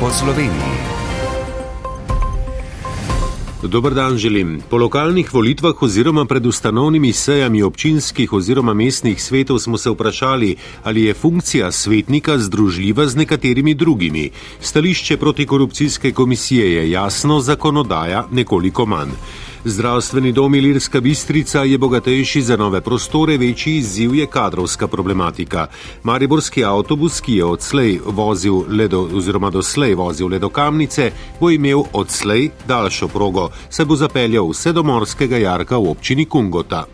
po Sloveniji. Dobar dan želim. Po lokalnih volitvah oziroma pred ustanovnimi sejami občinskih oziroma mestnih svetov smo se vprašali, ali je funkcija svetnika združljiva z nekaterimi drugimi. Stališče protikorupcijske komisije je jasno, zakonodaja nekoliko manj. Zdravstveni dom Ilirska Bistrica je bogatejši za nove prostore, večji izziv je kadrovska problematika. Mariborski avtobus, ki je odslej vozil ledo, oziroma doslej vozil le do kamnice, bo imel odslej daljšo progo, se bo zapeljal vse do morskega jarka v občini Kungota.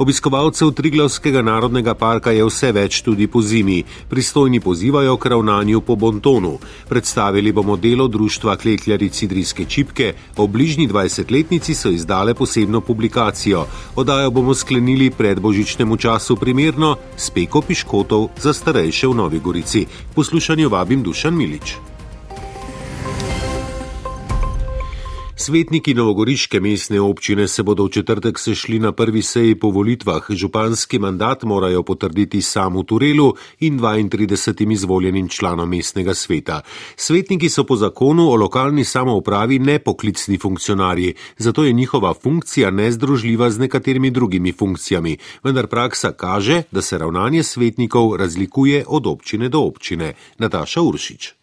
Obiskovalcev Triglavskega narodnega parka je vse več tudi po zimi. Pristojni pozivajo k ravnanju po bontonu. Predstavili bomo delo društva Klekljari Cidrijske čipke, o bližnji 20-letnici so izdale posebno publikacijo. Odajo bomo sklenili pred božičnemu času primerno s peko piškotov za starejše v Novi Gorici. Poslušanju vabim Dušan Milič. Svetniki Novogoriške mestne občine se bodo v četrtek sešli na prvi seji po volitvah. Županski mandat morajo potrditi samu Turelu in 32 izvoljenim članom mestnega sveta. Svetniki so po zakonu o lokalni samoupravi nepoklicni funkcionarji, zato je njihova funkcija nezdružljiva z nekaterimi drugimi funkcijami. Vendar praksa kaže, da se ravnanje svetnikov razlikuje od občine do občine. Nataša Uršič.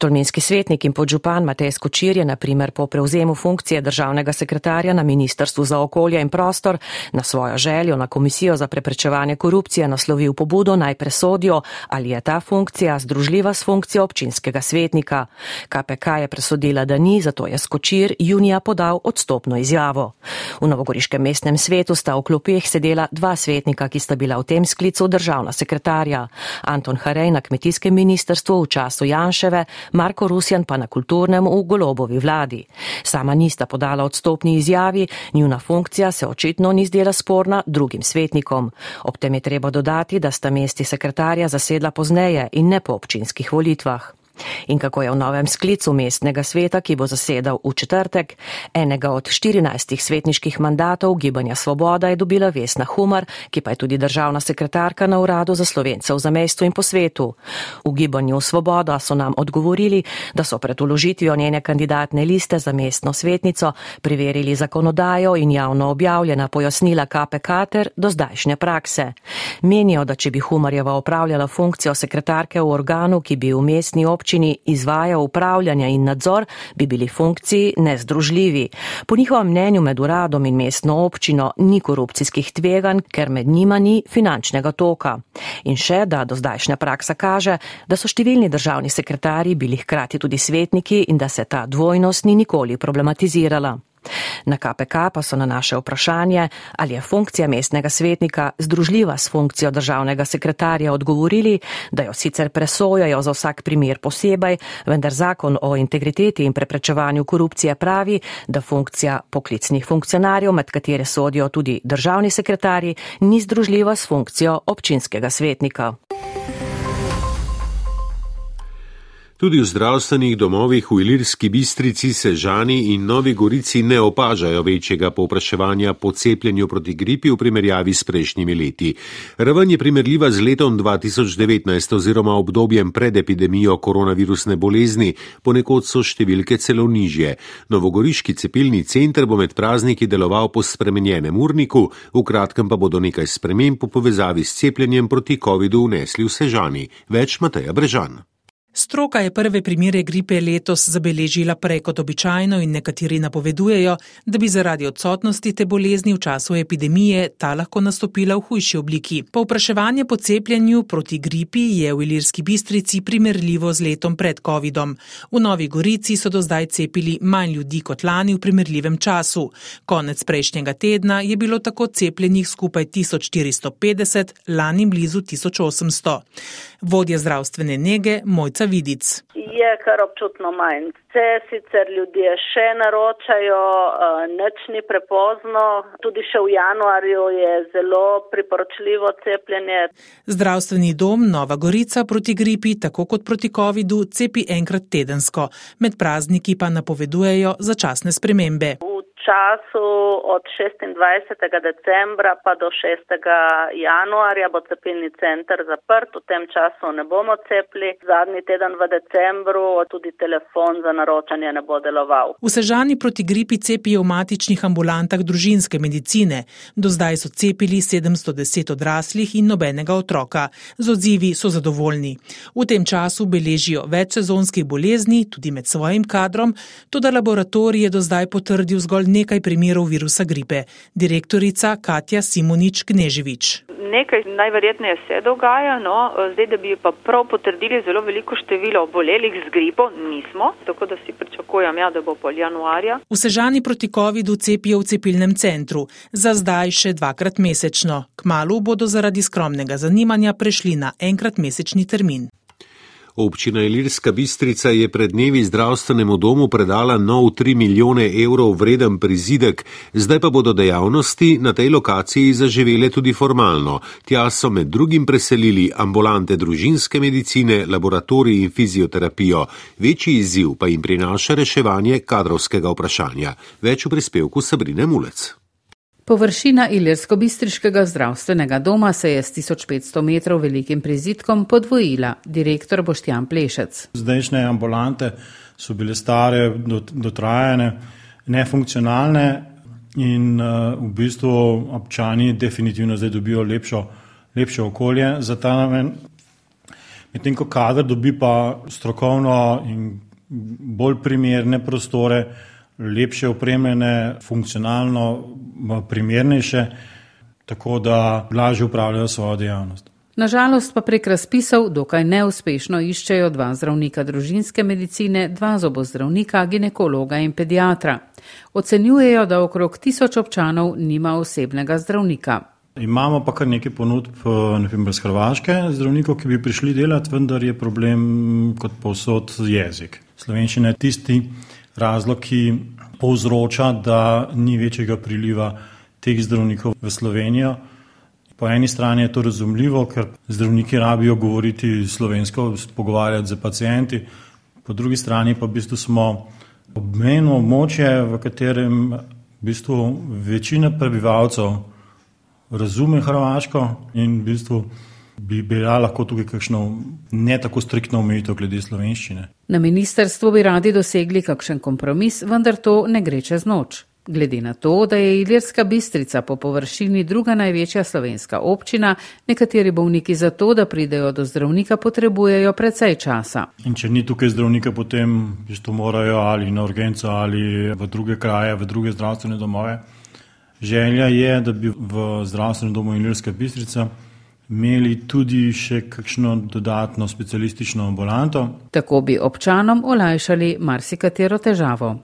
Tolminski svetnik in podžupan Matej Skočir je naprimer po prevzemu funkcije državnega sekretarja na Ministrstvu za okolje in prostor na svojo željo na Komisijo za preprečevanje korupcije naslovil pobudo naj presodijo, ali je ta funkcija združljiva s funkcijo občinskega svetnika. KPK je presodila, da ni, zato je Skočir junija podal odstopno izjavo. V Novogoriškem mestnem svetu sta v klopeh sedela dva svetnika, ki sta bila v tem sklicu državna sekretarja. Anton Harej na kmetijskem ministrstvu v času Janševe, Marko Rusjan pa na kulturnem v golobovi vladi. Sama nista podala odstopni izjavi, njuna funkcija se očitno ni zdela sporna drugim svetnikom. Ob tem je treba dodati, da sta mesti sekretarja zasedla pozneje in ne po občinskih volitvah. In kako je v novem sklicu mestnega sveta, ki bo zasedal v četrtek, enega od 14 svetniških mandatov Gibanja Svoboda je dobila Vesna Humar, ki pa je tudi državna sekretarka na uradu za slovencev za mesto in po svetu. V Gibanju Svoboda so nam odgovorili, da so pred uložitvijo njene kandidatne liste za mestno svetnico preverili zakonodajo in javno objavljena pojasnila KPK ter do zdajšnje prakse. Menijo, da če bi Humarjeva opravljala funkcijo sekretarke v organu, ki bi v mestni občini občini izvaja upravljanja in nadzor, bi bili funkciji nezdružljivi. Po njihovem mnenju med uradom in mestno občino ni korupcijskih tveganj, ker med njima ni finančnega toka. In še, da do zdajšnja praksa kaže, da so številni državni sekretarji bili hkrati tudi svetniki in da se ta dvojnost ni nikoli problematizirala. Na KPK pa so na naše vprašanje, ali je funkcija mestnega svetnika združljiva s funkcijo državnega sekretarja, odgovorili, da jo sicer presojajo za vsak primer posebej, vendar zakon o integriteti in preprečevanju korupcije pravi, da funkcija poklicnih funkcionarjev, med katere sodijo tudi državni sekretarji, ni združljiva s funkcijo občinskega svetnika. Tudi v zdravstvenih domovih v Ilirski bistrici, Sežani in Novi Gorici ne opažajo večjega povpraševanja po cepljenju proti gripi v primerjavi s prejšnjimi leti. Raven je primerljiva z letom 2019 oziroma obdobjem pred epidemijo koronavirusne bolezni, ponekod so številke celo nižje. Novogoriški cepilni center bo med prazniki deloval po spremenjenem urniku, v kratkem pa bodo nekaj sprememb po povezavi s cepljenjem proti COVID-u vnesli v Sežani. Več Mateja Brežan. Stroka je prve primere gripe letos zabeležila prej kot običajno in nekateri napovedujejo, da bi zaradi odsotnosti te bolezni v času epidemije ta lahko nastopila v hujši obliki. Povpraševanje po cepljenju proti gripi je v Ilirski bistrici primerljivo z letom pred COVID-om. V Novi Gorici so do zdaj cepili manj ljudi kot lani v primerljivem času. Konec prejšnjega tedna je bilo tako cepljenih skupaj 1450, lani blizu 1800. Vodja zdravstvene nege Mojca Mojca Vidic. Je kar občutno manj. Se sicer ljudje še naročajo, nič ni prepozno. Tudi še v januarju je zelo priporočljivo cepljenje. Zdravstveni dom Nova Gorica proti gripi, tako kot proti COVID-u, cepi enkrat tedensko. Med prazniki pa napovedujejo začasne spremembe. Času od 26. decembra pa do 6. januarja bo cepilni center zaprt, v tem času ne bomo cepili. Zadnji teden v decembru tudi telefon za naročanje ne bo deloval. V Sežani proti gripi cepijo v matičnih ambulantah družinske medicine. Do zdaj so cepili 710 odraslih in nobenega otroka. Z odzivi so zadovoljni. V tem času beležijo več sezonskih bolezni, tudi med svojim kadrom, tudi laboratorij je do zdaj potrdil zgolj nekaj primerov virusa gripe. Direktorica Katja Simonič Kneževič. Nekaj najverjetneje se dogaja, no, zdaj, da bi pa prav potrdili zelo veliko število obolelih z gripo, nismo, tako da si pričakujem, ja, da bo pol januarja. V Sežani proti COVID-u cepijo v cepilnem centru, za zdaj še dvakrat mesečno. Kmalu bodo zaradi skromnega zanimanja prešli na enkrat mesečni termin. Občina Ilirska Bistrica je pred dnevi zdravstvenemu domu predala nov 3 milijone evrov vreden prizidek, zdaj pa bodo dejavnosti na tej lokaciji zaživele tudi formalno. Tja so med drugim preselili ambulante družinske medicine, laboratorij in fizioterapijo. Večji izziv pa jim prinaša reševanje kadrovskega vprašanja. Več v prispevku Sabrine Mulec. Površina Ilirsko-Bistriškega zdravstvenega doma se je s 1500 metrov velikim prizidkom podvojila, direktor Boštjan Plešec. Zdajšnje ambulante so bile stare, dotrajane, nefunkcionalne in v bistvu občani definitivno zdaj dobijo lepšo, lepše okolje za ta namen. Medtem ko kader dobi pa strokovno in bolj primerne prostore, lepše opremljene, funkcionalno primernejše, tako da lažje upravljajo svojo dejavnost. Nažalost pa prek razpisov dokaj neuspešno iščejo dva zdravnika družinske medicine, dva zobozdravnika, ginekologa in pediatra. Ocenjujejo, da okrog tisoč občanov nima osebnega zdravnika. Imamo pa kar nekaj ponudb, naprimer z Hrvaške, zdravnikov, ki bi prišli delati, vendar je problem kot povsod jezik. Slovenščina je tisti, razlog, ki povzroča, da ni večjega priliva teh zdravnikov v Slovenijo. Po eni strani je to razumljivo, ker zdravniki rabijo govoriti slovensko, pogovarjati z pacijenti, po drugi strani pa v bistvu smo obmejno območje, v katerem v bistvu večina prebivalcev razume hrvaško in v bistvu bi bila lahko tukaj kakšno ne tako striktno omejitev glede slovenščine. Na ministrstvu bi radi dosegli kakšen kompromis, vendar to ne gre čez noč. Glede na to, da je Ilirska bistrica po površini druga največja slovenska občina, nekateri bolniki za to, da pridejo do zdravnika, potrebujejo precej časa. In če ni tukaj zdravnika, potem to morajo ali na urgenco ali v druge kraje, v druge zdravstvene domove. Želja je, da bi v zdravstvenem domu Ilirska bistrica imeli tudi še kakšno dodatno specialistično ambulanto. Tako bi občanom olajšali marsikatero težavo.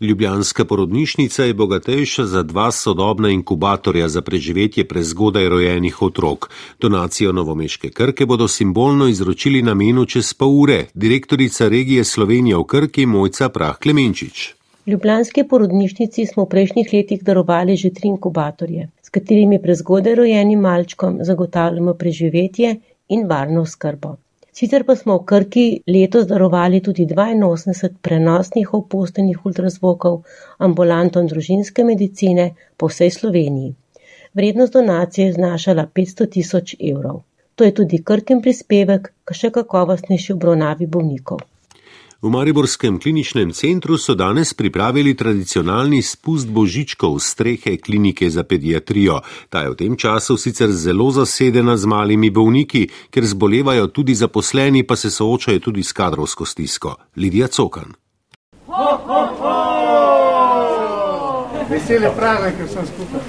Ljubljanska porodnišnica je bogatejša za dva sodobna inkubatorja za preživetje prezgodaj rojenih otrok. Donacijo novomeške Krke bodo simbolno izročili namenu čez pol ure, direktorica regije Slovenija v Krki Mojca Prah Klemenčič. Ljubljanski porodnišnici smo v prejšnjih letih darovali že tri inkubatorje s katerimi prezgodaj rojenim malčkom zagotavljamo preživetje in varno skrbo. Sicer pa smo v Krki letos darovali tudi 82 prenosnih opostenih ultrazvokov ambulantom družinske medicine po vsej Sloveniji. Vrednost donacije je znašala 500 tisoč evrov. To je tudi Krkin prispevek k še kakovostnejši obravnavi bolnikov. V Mariborskem kliničnem centru so danes pripravili tradicionalni spust božičkov strehe klinike za pediatrijo. Ta je v tem času sicer zelo zasedena z malimi bolniki, ker zbolevajo tudi zaposleni, pa se soočajo tudi s kadrovsko stisko. Lidija Cokan. Ho, ho, ho! Vesele praznike, ker sem skupaj.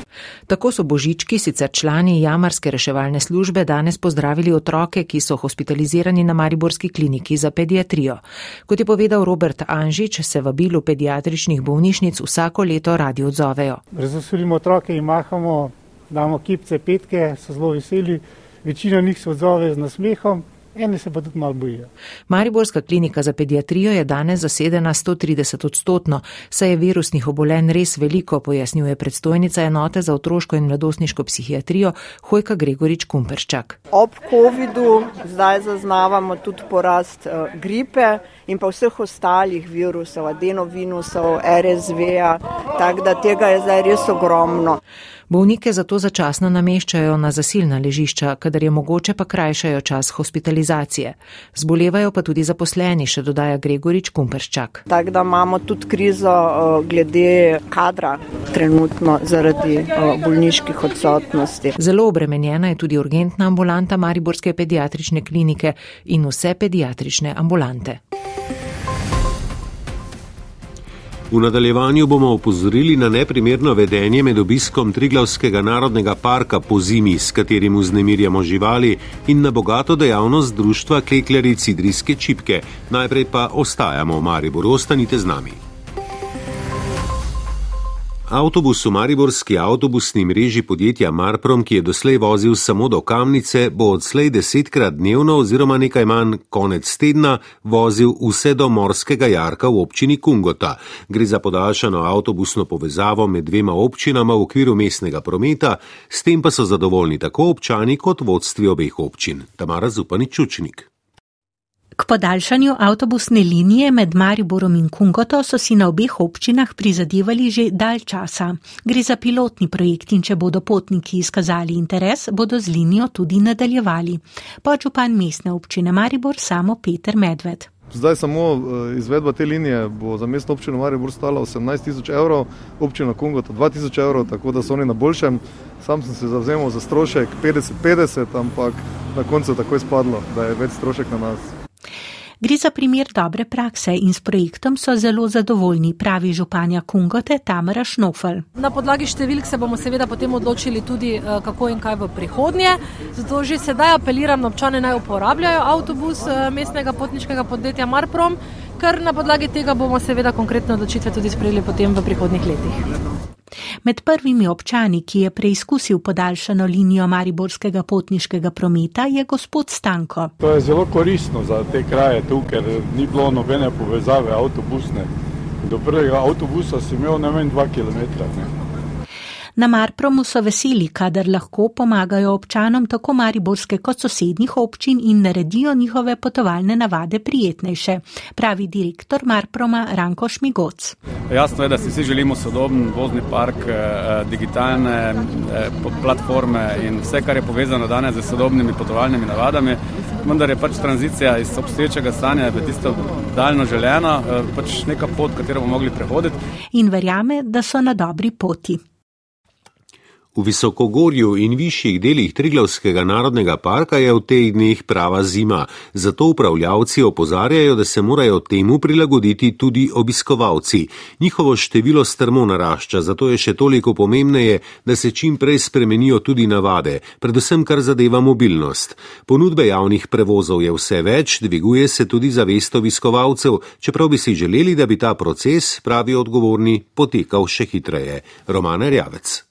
Tako so božički, sicer člani jamarske reševalne službe, danes pozdravili otroke, ki so hospitalizirani na Mariborski kliniki za pediatrijo. Kot je povedal Robert Anžič, se vabilu pediatričnih bolnišnic vsako leto radi odzovejo. Razveselimo otroke in mahamo, damo kipce, petke, so zelo veseli, večina njih se odzove z nasmehom. Eni se pa tudi malo bojijo. Mariborska klinika za pediatrijo je danes zasedena 130 odstotno, saj je virusnih obolenj res veliko, pojasnjuje predstojnica enote za otroško in mladostniško psihiatrijo Hojka Gregorič Kumperščak. Ob COVID-u zdaj zaznavamo tudi porast uh, gripe in pa vseh ostalih virusov, adenovinusov, RSV-ja, tako da tega je zdaj res ogromno. Bolnike zato začasno nameščajo na zasilna ležišča, kadar je mogoče pa krajšajo čas hospitalizacije. Zbolevajo pa tudi zaposleni, še dodaja Gregorič Kumperščak. Tako da imamo tudi krizo glede kadra trenutno zaradi bolniških odsotnosti. Zelo obremenjena je tudi urgentna ambulanta Mariborske pediatrične klinike in vse pediatrične ambulante. V nadaljevanju bomo opozorili na neprimerno vedenje med obiskom Triglavskega narodnega parka po zimi, s katerim vznemirjamo živali, in na bogato dejavnost društva Klekljari Cidrijske čipke. Najprej pa ostajamo v Mariboru, ostanite z nami. Avtobus v Mariborski avtobusni mreži podjetja Marprom, ki je doslej vozil samo do Kamnice, bo odslej desetkrat dnevno oziroma nekaj manj konec tedna vozil vse do Morskega jarka v občini Kungota. Gre za podaljšano avtobusno povezavo med dvema občinama v okviru mestnega prometa, s tem pa so zadovoljni tako občani kot vodstvi obeh občin. Tamara Zupani Čučnik. K podaljšanju avtobusne linije med Mariborom in Kungoto so si na obeh občinah prizadevali že dalj časa. Gre za pilotni projekt in če bodo potniki izkazali interes, bodo z linijo tudi nadaljevali. Podžupan mestne občine Maribor samo Peter Medved. Zdaj samo eh, izvedba te linije bo za mestno občino Maribor stala 18 tisoč evrov, občina Kungoto 2 tisoč evrov, tako da so oni na boljšem. Sam sem se zavzemal za strošek 50-50, ampak na koncu tako je spadlo, da je več strošek na nas. Gre za primer dobre prakse in s projektom so zelo zadovoljni, pravi županja Kungote Tamara Šnofel. Na podlagi številk se bomo seveda potem odločili tudi, eh, kako in kaj v prihodnje. Zato že sedaj apeliram na občane naj uporabljajo avtobus eh, mestnega potniškega podjetja Marprom, ker na podlagi tega bomo seveda konkretne odločitve tudi sprejeli potem v prihodnih letih. Med prvimi občani, ki je preizkusil podaljšano linijo mariborskega potniškega prometa, je gospod Stanko. To je zelo koristno za te kraje tu, ker ni bilo nobene povezave avtobusne. Do prvega avtobusa si imel najmanj dva km. Na Marpromu so veseli, kadar lahko pomagajo občanom tako Mariborske kot sosednjih občin in naredijo njihove potovalne navade prijetnejše, pravi direktor Marproma Ranko Šmigoc. Jasno je, da si vsi želimo sodoben vozni park, eh, digitalne eh, platforme in vse, kar je povezano danes z sodobnimi potovalnimi navadami, vendar je pač tranzicija iz obstoječega stanja v tisto daljno želeno, eh, pač neka pot, katero bomo mogli prehoditi. In verjame, da so na dobri poti. V visokogorju in višjih delih Triglavskega narodnega parka je v teh dneh prava zima, zato upravljavci opozarjajo, da se morajo temu prilagoditi tudi obiskovalci. Njihovo število strmo narašča, zato je še toliko pomembneje, da se čim prej spremenijo tudi navade, predvsem kar zadeva mobilnost. Ponudbe javnih prevozov je vse več, dviguje se tudi zavest obiskovalcev, čeprav bi si želeli, da bi ta proces, pravi odgovorni, potekal še hitreje. Romane Rjavec.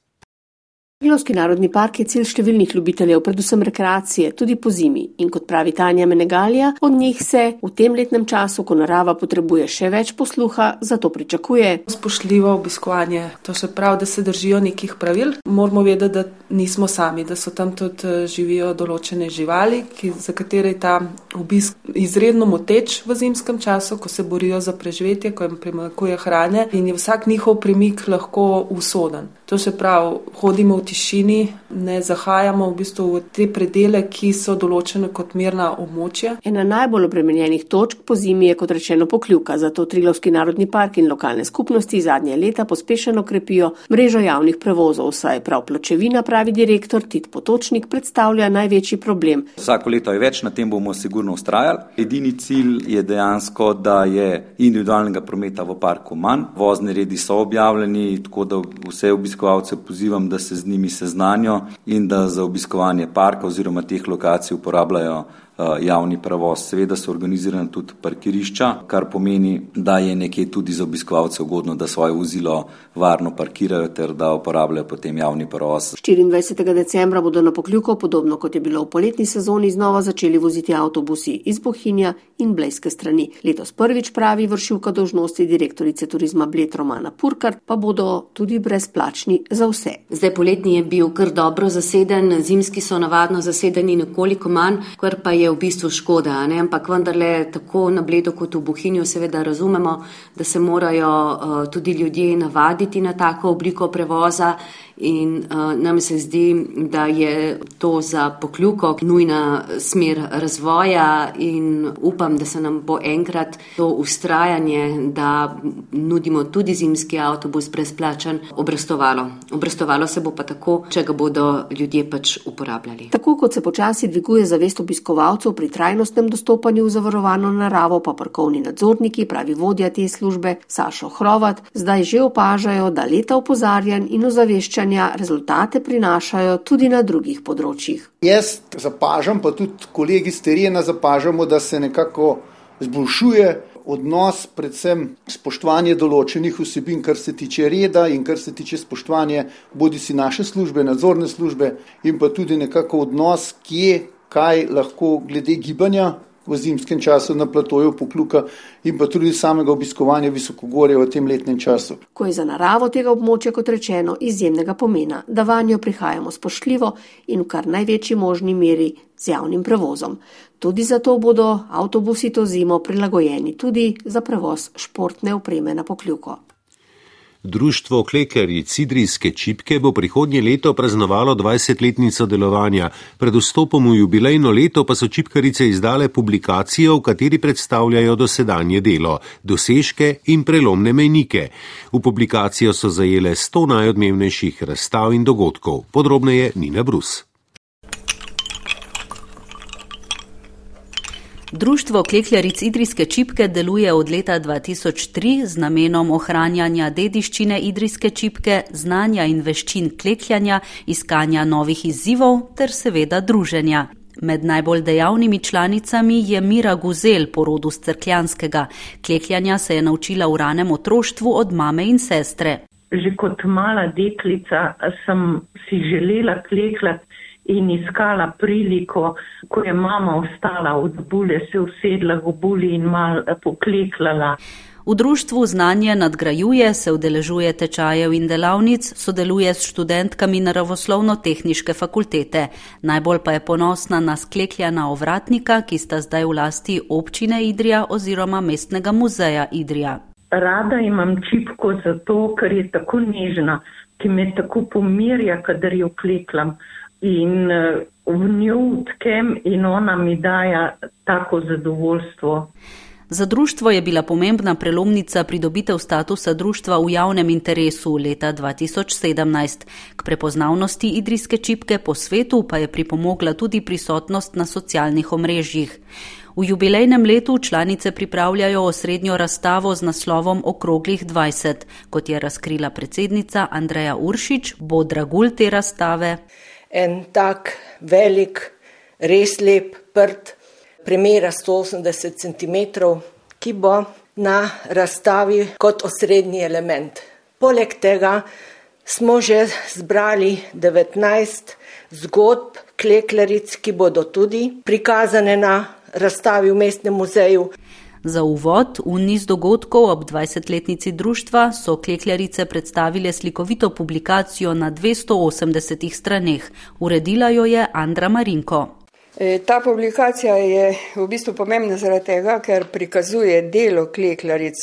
Triglavski narodni park je cilj številnih ljubiteljev, predvsem rekreacije, tudi po zimi. In kot pravi Tanja Menegalija, od njih se v tem letnem času, ko narava potrebuje še več posluha, zato pričakuje. Spoštljivo obiskovanje, to se pravi, da se držijo nekih pravil. Moramo vedeti, da nismo sami, da so tam tudi eh, živijo določene živali, ki, za katere je ta obisk izredno moteč v zimskem času, ko se borijo za preživetje, ko jim primakuje hrane in je vsak njihov premik lahko usoden. To se pravi, hodimo v tišini, ne zahajamo v bistvu v te predele, ki so določene kot mirna območja. Ena najbolj obremenjenih točk po zimi je kot rečeno pokljuka, zato Triglavski narodni park in lokalne skupnosti zadnje leta pospešeno krepijo mrežo javnih prevozov, saj prav pločevina, pravi direktor Tit Potočnik, predstavlja največji problem. Vsako leto je več, na tem bomo sigurno ustrajali. Edini cilj je dejansko, da je individualnega prometa v parku manj, vozni redi so objavljeni, tako da vse obiskovalce obiskovalce pozivam, da se z njimi seznanijo in da za obiskovanje parka oziroma teh lokacij uporabljajo javni prevoz. Seveda so organizirane tudi parkirišča, kar pomeni, da je nekje tudi za obiskovalce ugodno, da svoje vozilo varno parkirajo ter da uporabljajo potem javni prevoz. 24. decembra bodo na pokljuko, podobno kot je bilo v poletni sezoni, znova začeli voziti avtobusi iz Bohinja in Blejske strani. Letos prvič pravi vršilka dožnosti direktorice turizma Bled Romana Purkar, pa bodo tudi brezplačni za vse. Zdaj poletni je bil kar dobro zaseden, zimski so navadno zasedeni nekoliko manj, kar pa je v bistvu škoda, ne? ampak vendarle tako na Bledu kot v Bohinju seveda razumemo, da se morajo uh, tudi ljudje navaditi na tako obliko prevoza in uh, nam se zdi, da je to za pokljuko nujna smer razvoja in upam, da se nam bo enkrat to ustrajanje, da nudimo tudi zimski avtobus brezplačen, obrestovalo. Obrestovalo se bo pa tako, če ga bodo ljudje pač uporabljali. Tako kot se počasi dviguje zavest obiskovalcev pri trajnostnem dostopanju v zavarovano naravo, pa parkovni nadzorniki, pravi vodja te službe Sašo Hrovat, zdaj že opažajo, da leta opozarjanj in ozaveščanja razmišljanja rezultate prinašajo tudi na drugih področjih. Jaz zapažam, pa tudi kolegi z terena zapažamo, da se nekako zboljšuje odnos, predvsem spoštovanje določenih vsebin, kar se tiče reda in kar se tiče spoštovanja bodi si naše službe, nadzorne službe in pa tudi nekako odnos, kje, kaj lahko glede gibanja v zimskem času na platoju pokluka in pa tudi samega obiskovanja visokogorja v tem letnem času. Ko je za naravo tega območja, kot rečeno, izjemnega pomena, da vanjo prihajamo spoštljivo in v kar največji možni meri z javnim prevozom. Tudi zato bodo avtobusi to zimo prilagojeni tudi za prevoz športne opreme na pokljuko. Društvo Klekerji Cidrijske čipke bo prihodnje leto praznovalo 20-letnico delovanja. Pred vstopom v jubilejno leto pa so čipkarice izdale publikacijo, v kateri predstavljajo dosedanje delo, dosežke in prelomne mejnike. V publikacijo so zajele 100 najodmevnejših razstav in dogodkov. Podrobneje Nina Brus. Društvo Klekljaric Idrijske čipke deluje od leta 2003 z namenom ohranjanja dediščine Idrijske čipke, znanja in veščin klekljanja, iskanja novih izzivov ter seveda druženja. Med najbolj dejavnimi članicami je Mira Guzel, porodu z crkljanskega. Klekljanja se je naučila v ranem otroštvu od mame in sestre. Že kot mala deklica sem si želela klekljati in iskala priliko, ko je mama ostala od bule, se usedla v buli in mal pokleklala. V društvu znanje nadgrajuje, se udeležuje tečajev in delavnic, sodeluje s študentkami naravoslovno-tehniške fakultete. Najbolj pa je ponosna na sklekljana ovratnika, ki sta zdaj v lasti občine Idrija oziroma mestnega muzeja Idrija. Rada imam čipko zato, ker je tako nežna, ki me tako pomirja, kadar jo kleklam in eh, v njo tkem in ona mi daja tako zadovoljstvo. Za društvo je bila pomembna prelomnica pridobitev statusa društva v javnem interesu leta 2017. K prepoznavnosti idrijske čipke po svetu pa je pripomogla tudi prisotnost na socialnih omrežjih. V jubilejnem letu članice pripravljajo osrednjo razstavo z naslovom Okroglih 20, kot je razkrila predsednica Andreja Uršič, bo dragul te razstave en tak velik, res lep prt, premjera 180 cm, ki bo na razstavi kot osrednji element. Poleg tega smo že zbrali 19 zgodb klekleric, ki bodo tudi prikazane na razstavi v mestnem muzeju. Za uvod v niz dogodkov ob 20-letnici društva so klekljarice predstavile slikovito publikacijo na 280 straneh. Uredila jo je Andra Marinko. E, ta publikacija je v bistvu pomembna zaradi tega, ker prikazuje delo klekljaric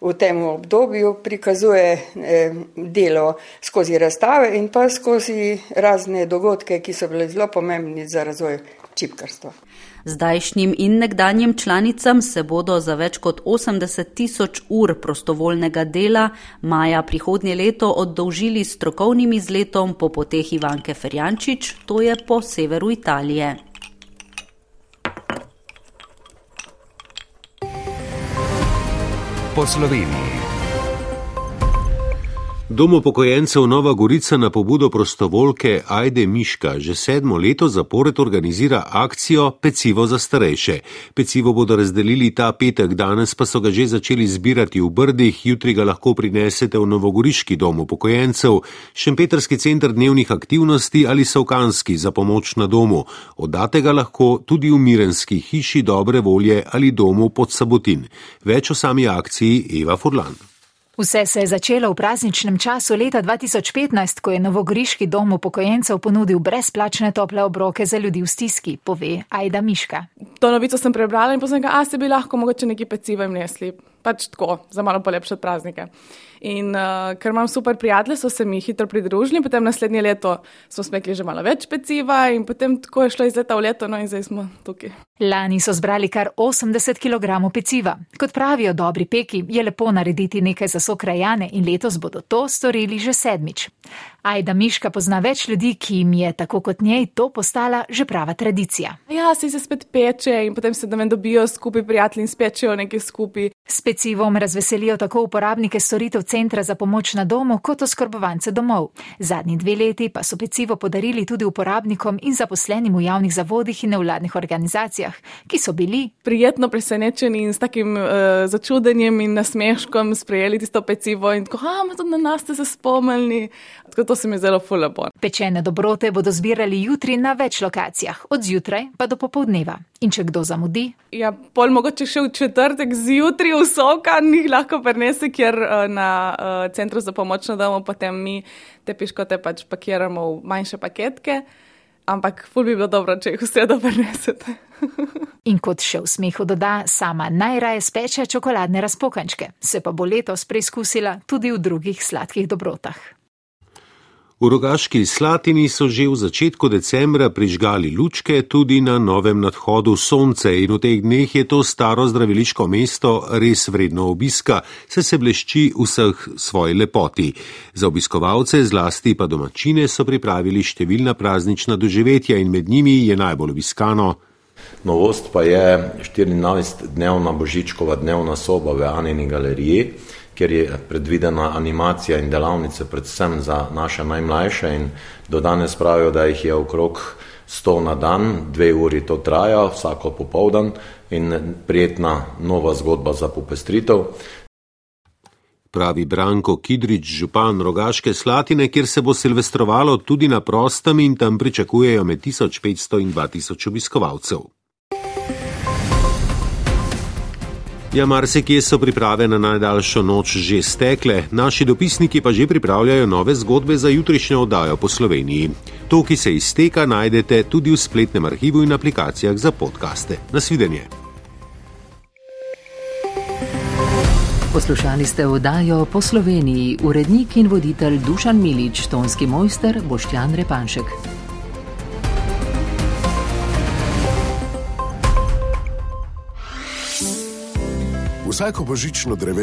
v tem obdobju, prikazuje e, delo skozi razstave in pa skozi razne dogodke, ki so bile zelo pomembni za razvoj čipkarstva. Zdajšnjim in nekdanjim članicam se bodo za več kot 80 tisoč ur prostovoljnega dela maja prihodnje leto oddolžili s strokovnim izletom po poteh Ivanke Ferjančič, to je po severu Italije. Po Sloveniji. Dom upokojencev Nova Gorica na pobudo prostovoljke Ajde Miška že sedmo leto zapored organizira akcijo Pecivo za starejše. Pecivo bodo razdelili ta petek, danes pa so ga že začeli zbirati v Brdih, jutri ga lahko prinesete v Novogoriški dom upokojencev, Šempetrski centr dnevnih aktivnosti ali Savkanski za pomoč na domu. Oddate ga lahko tudi v Mirenski hiši dobre volje ali domu pod Sabotin. Več o sami akciji Eva Furlan. Vse se je začelo v prazničnem času leta 2015, ko je Novogoriški dom upokojencev ponudil brezplačne tople obroke za ljudi v stiski, pove Aida Miška. To novico sem prebrala in poznam, a se bi lahko mogoče neki pecivo jim nesli. Pač tako, za malo polepšati praznike. In uh, ker imam super prijatelje, so se mi hitro pridružili, potem naslednje leto smo smekli že malo več peciva in potem tako je šlo iz leta v leto, no in zdaj smo tukaj. Lani so zbrali kar 80 kg peciva. Kot pravijo dobri peki, je lepo narediti nekaj za sokrajane in letos bodo to storili že sedmič. Ajda Miška pozna več ljudi, ki jim je, tako kot njej, to postala že prava tradicija. Ja, si se spet peče in potem se da men dobijo skupaj prijatelji in spečejo nekaj skupaj. S pecivom razveselijo tako uporabnike storitev centra za pomoč na domu, kot oskrbovance domov. Zadnji dve leti pa so pecivo podarili tudi uporabnikom in zaposlenim v javnih zavodih in nevladnih organizacijah, ki so bili prijetno presenečeni in s takim uh, začudenjem in nasmeškom sprejeli tisto pecivo in tako, ah, tudi na nas ste se spomnili. Tako to se mi zelo fulabo. Pečene dobrote bodo zbirali jutri na več lokacijah, od zjutraj pa do popovdneva. In če kdo zamudi? Ja, pol mogoče še v četrtek zjutraj v soka, njih lahko prenese, ker uh, na uh, centru za pomoč na domu potem mi te piškote pač pakiramo v manjše paketke. Ampak ful bi bilo dobro, če jih vse dobro prenesete. In kot še v smehu doda, sama najraje speče čokoladne razpokančke, se pa bo letos preizkusila tudi v drugih sladkih dobrotah. V rogaški Slatini so že v začetku decembra prižgali lučke tudi na novem nadhodu Sonce in v teh dneh je to staro zdraviliško mesto res vredno obiska, se se blešči vseh svoji lepoti. Za obiskovalce, zlasti pa domačine, so pripravili številna praznična doživetja in med njimi je najbolj obiskano. Novost pa je 14-dnevna božičkova dnevna soba v Anini galeriji kjer je predvidena animacija in delavnice predvsem za naše najmlajše in do danes pravijo, da jih je okrog 100 na dan, dve uri to traja, vsako popovdan in prijetna nova zgodba za popestritev. Pravi Branko Kidrič, župan Rogaške Slatine, kjer se bo silvestrovalo tudi na prostem in tam pričakujejo med 1500 in 2000 obiskovalcev. Ja, marsikje so priprave na najdaljšo noč že stekle, naši dopisniki pa že pripravljajo nove zgodbe za jutrišnjo oddajo po Sloveniji. To, ki se izteka, najdete tudi v spletnem arhivu in aplikacijah za podkaste. Nasvidenje. Poslušali ste oddajo po Sloveniji, urednik in voditelj Dušan Milič, tonski mojster Boštjan Repanšek. Vsako božično drevo